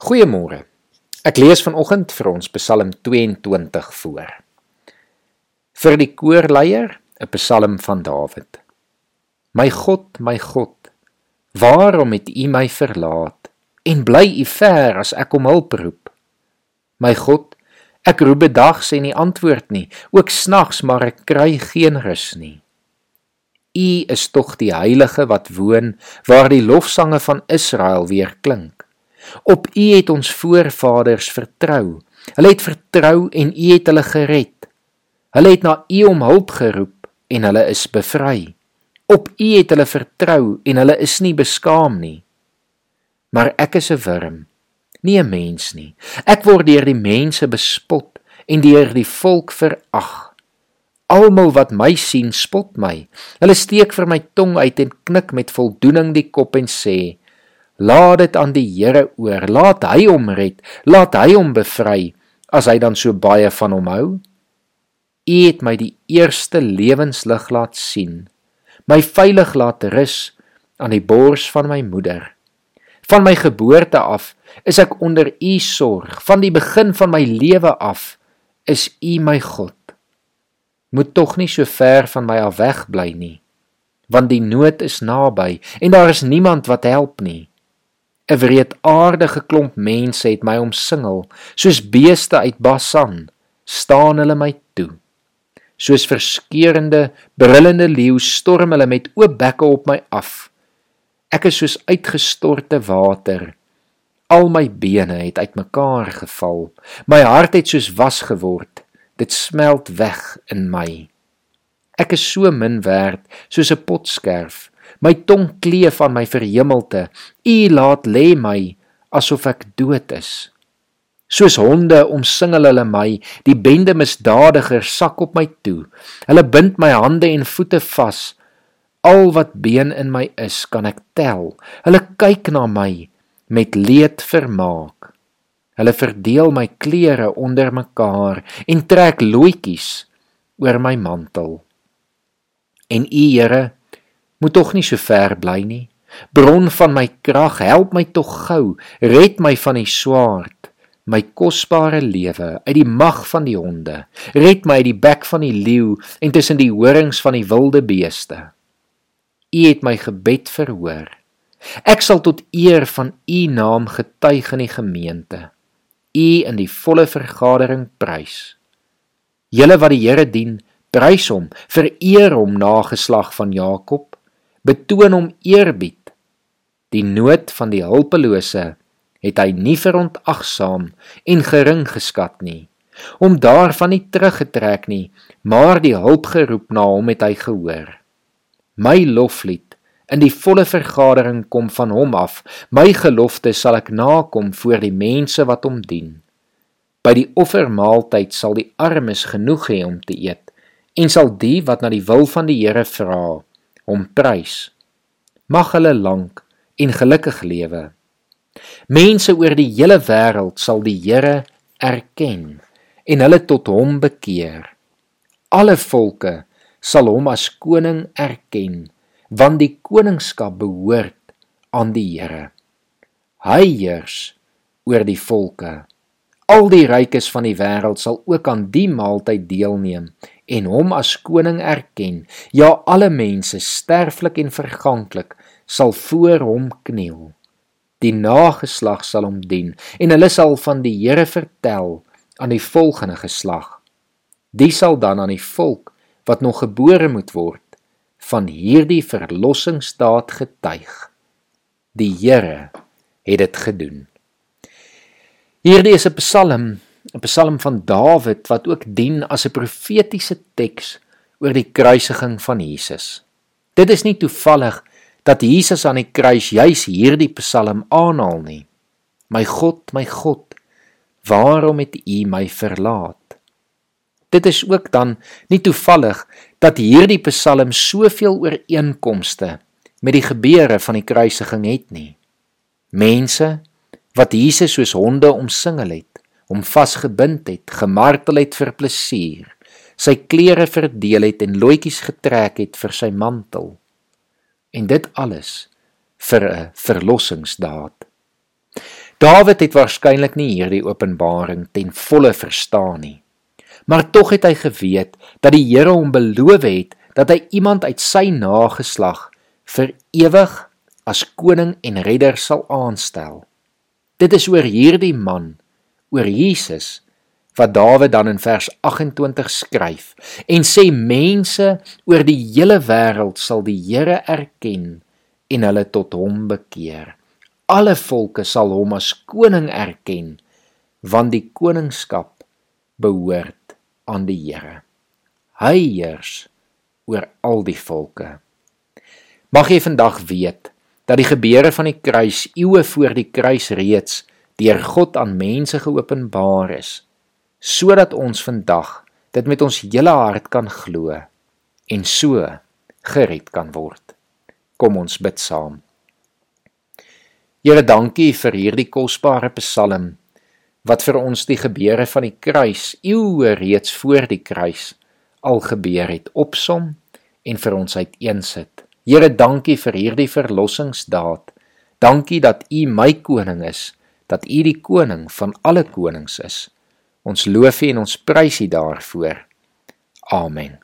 Goeiemôre. Ek lees vanoggend vir ons Psalm 22 voor. Vir die koorleier, 'n Psalm van Dawid. My God, my God, waarom het U my verlaat en bly U ver as ek om hulp roep? My God, ek roep bedags en U antwoord nie, ook snags maar ek kry geen rus nie. U is tog die heilige wat woon waar die lofsange van Israel weer klink. Op U het ons voorvaders vertrou. Hulle het vertrou en U het hulle gered. Hulle het na U om hulp geroep en hulle is bevry. Op U het hulle vertrou en hulle is nie beskaam nie. Maar ek is 'n wurm, nie 'n mens nie. Ek word deur die mense bespot en deur die volk verag. Almal wat my sien, spot my. Hulle steek vir my tong uit en knik met voldoening die kop en sê: Laat dit aan die Here oor. Laat hy hom red. Laat hy hom bevry as hy dan so baie van hom hou. U het my die eerste lewenslig laat sien. My veilig laat rus aan die bors van my moeder. Van my geboorte af is ek onder u sorg. Van die begin van my lewe af is u my God. Moet tog nie so ver van my af weg bly nie, want die nood is naby en daar is niemand wat help nie. 'n wreedaardige klomp mense het my omsingel, soos beeste uit Basan, staan hulle my toe. Soos verskeurende, brullende leeu storm hulle met oop bekke op my af. Ek is soos uitgestorte water. Al my bene het uitmekaar geval. My hart het soos was geword. Dit smelt weg in my. Ek is so min werd, soos 'n potskerf. My tong kleef aan my verhemelte. U laat lê my asof ek dood is. Soos honde omsingel hulle my, die bende misdadigers sak op my toe. Hulle bind my hande en voete vas. Al wat been in my is, kan ek tel. Hulle kyk na my met leed vermaak. Hulle verdeel my klere onder mekaar en trek loetjies oor my mantel. En U Here moet tog nie so ver bly nie. Bron van my krag, help my tog gou, red my van die swaard, my kosbare lewe uit die mag van die honde. Red my uit die bek van die leeu en tussen die horings van die wilde beeste. U het my gebed verhoor. Ek sal tot eer van u naam getuig in die gemeente. U in die volle vergadering prys. Julle wat die Here dien, prys hom, vereer hom nageslag van Jakob betoon hom eerbied. Die nood van die hulpelose het hy nie verontagsaam en gering geskat nie. Om daarvan nie teruggetrek nie, maar die hulp geroep na hom het hy gehoor. My loflied in die volle vergadering kom van hom af. My gelofte sal ek nakom voor die mense wat hom dien. By die offermaaltyd sal die armes genoeg hê om te eet en sal die wat na die wil van die Here vra hom prys. Mag hulle lank en gelukkig lewe. Mense oor die hele wêreld sal die Here erken en hulle tot hom bekeer. Alle volke sal hom as koning erken, want die koningskap behoort aan die Here. Hy heers oor die volke. Al die rykes van die wêreld sal ook aan die maaltyd deelneem en hom as koning erken. Ja, alle mense, sterflik en verganklik, sal voor hom kniel. Die nageslag sal hom dien en hulle sal van die Here vertel aan die volgende geslag. Die sal dan aan die volk wat nog gebore moet word van hierdie verlossingsdaad getuig. Die Here het dit gedoen. Hierdie is 'n Psalm, 'n Psalm van Dawid wat ook dien as 'n profetiese teks oor die kruisiging van Jesus. Dit is nie toevallig dat Jesus aan die kruis juis hierdie Psalm aanhaal nie. My God, my God, waarom het U my verlaat? Dit is ook dan nie toevallig dat hierdie Psalm soveel ooreenkomste met die gebeure van die kruisiging het nie. Mense wat Jesus soos honde omsingel het, hom vasgebind het, gemartel het vir plesier, sy klere verdeel het en loetjies getrek het vir sy mantel. En dit alles vir 'n verlossingsdaad. Dawid het waarskynlik nie hierdie openbaring ten volle verstaan nie. Maar tog het hy geweet dat die Here hom beloof het dat hy iemand uit sy nageslag vir ewig as koning en redder sal aanstel. Dit is oor hierdie man, oor Jesus wat Dawid dan in vers 28 skryf en sê mense oor die hele wêreld sal die Here erken en hulle tot hom bekeer. Alle volke sal hom as koning erken want die koningskap behoort aan die Here. Hy heers oor al die volke. Mag jy vandag weet dat die gebeure van die kruis eeue voor die kruis reeds deur God aan mense geopenbaar is sodat ons vandag dit met ons hele hart kan glo en so gered kan word. Kom ons bid saam. Here, dankie vir hierdie kosbare Psalm wat vir ons die gebeure van die kruis eeue reeds voor die kruis al gebeur het opsom en vir ons uiteensit. Here, dankie vir hierdie verlossingsdaad. Dankie dat U my koning is, dat U die koning van alle konings is. Ons loof U en ons prys U daarvoor. Amen.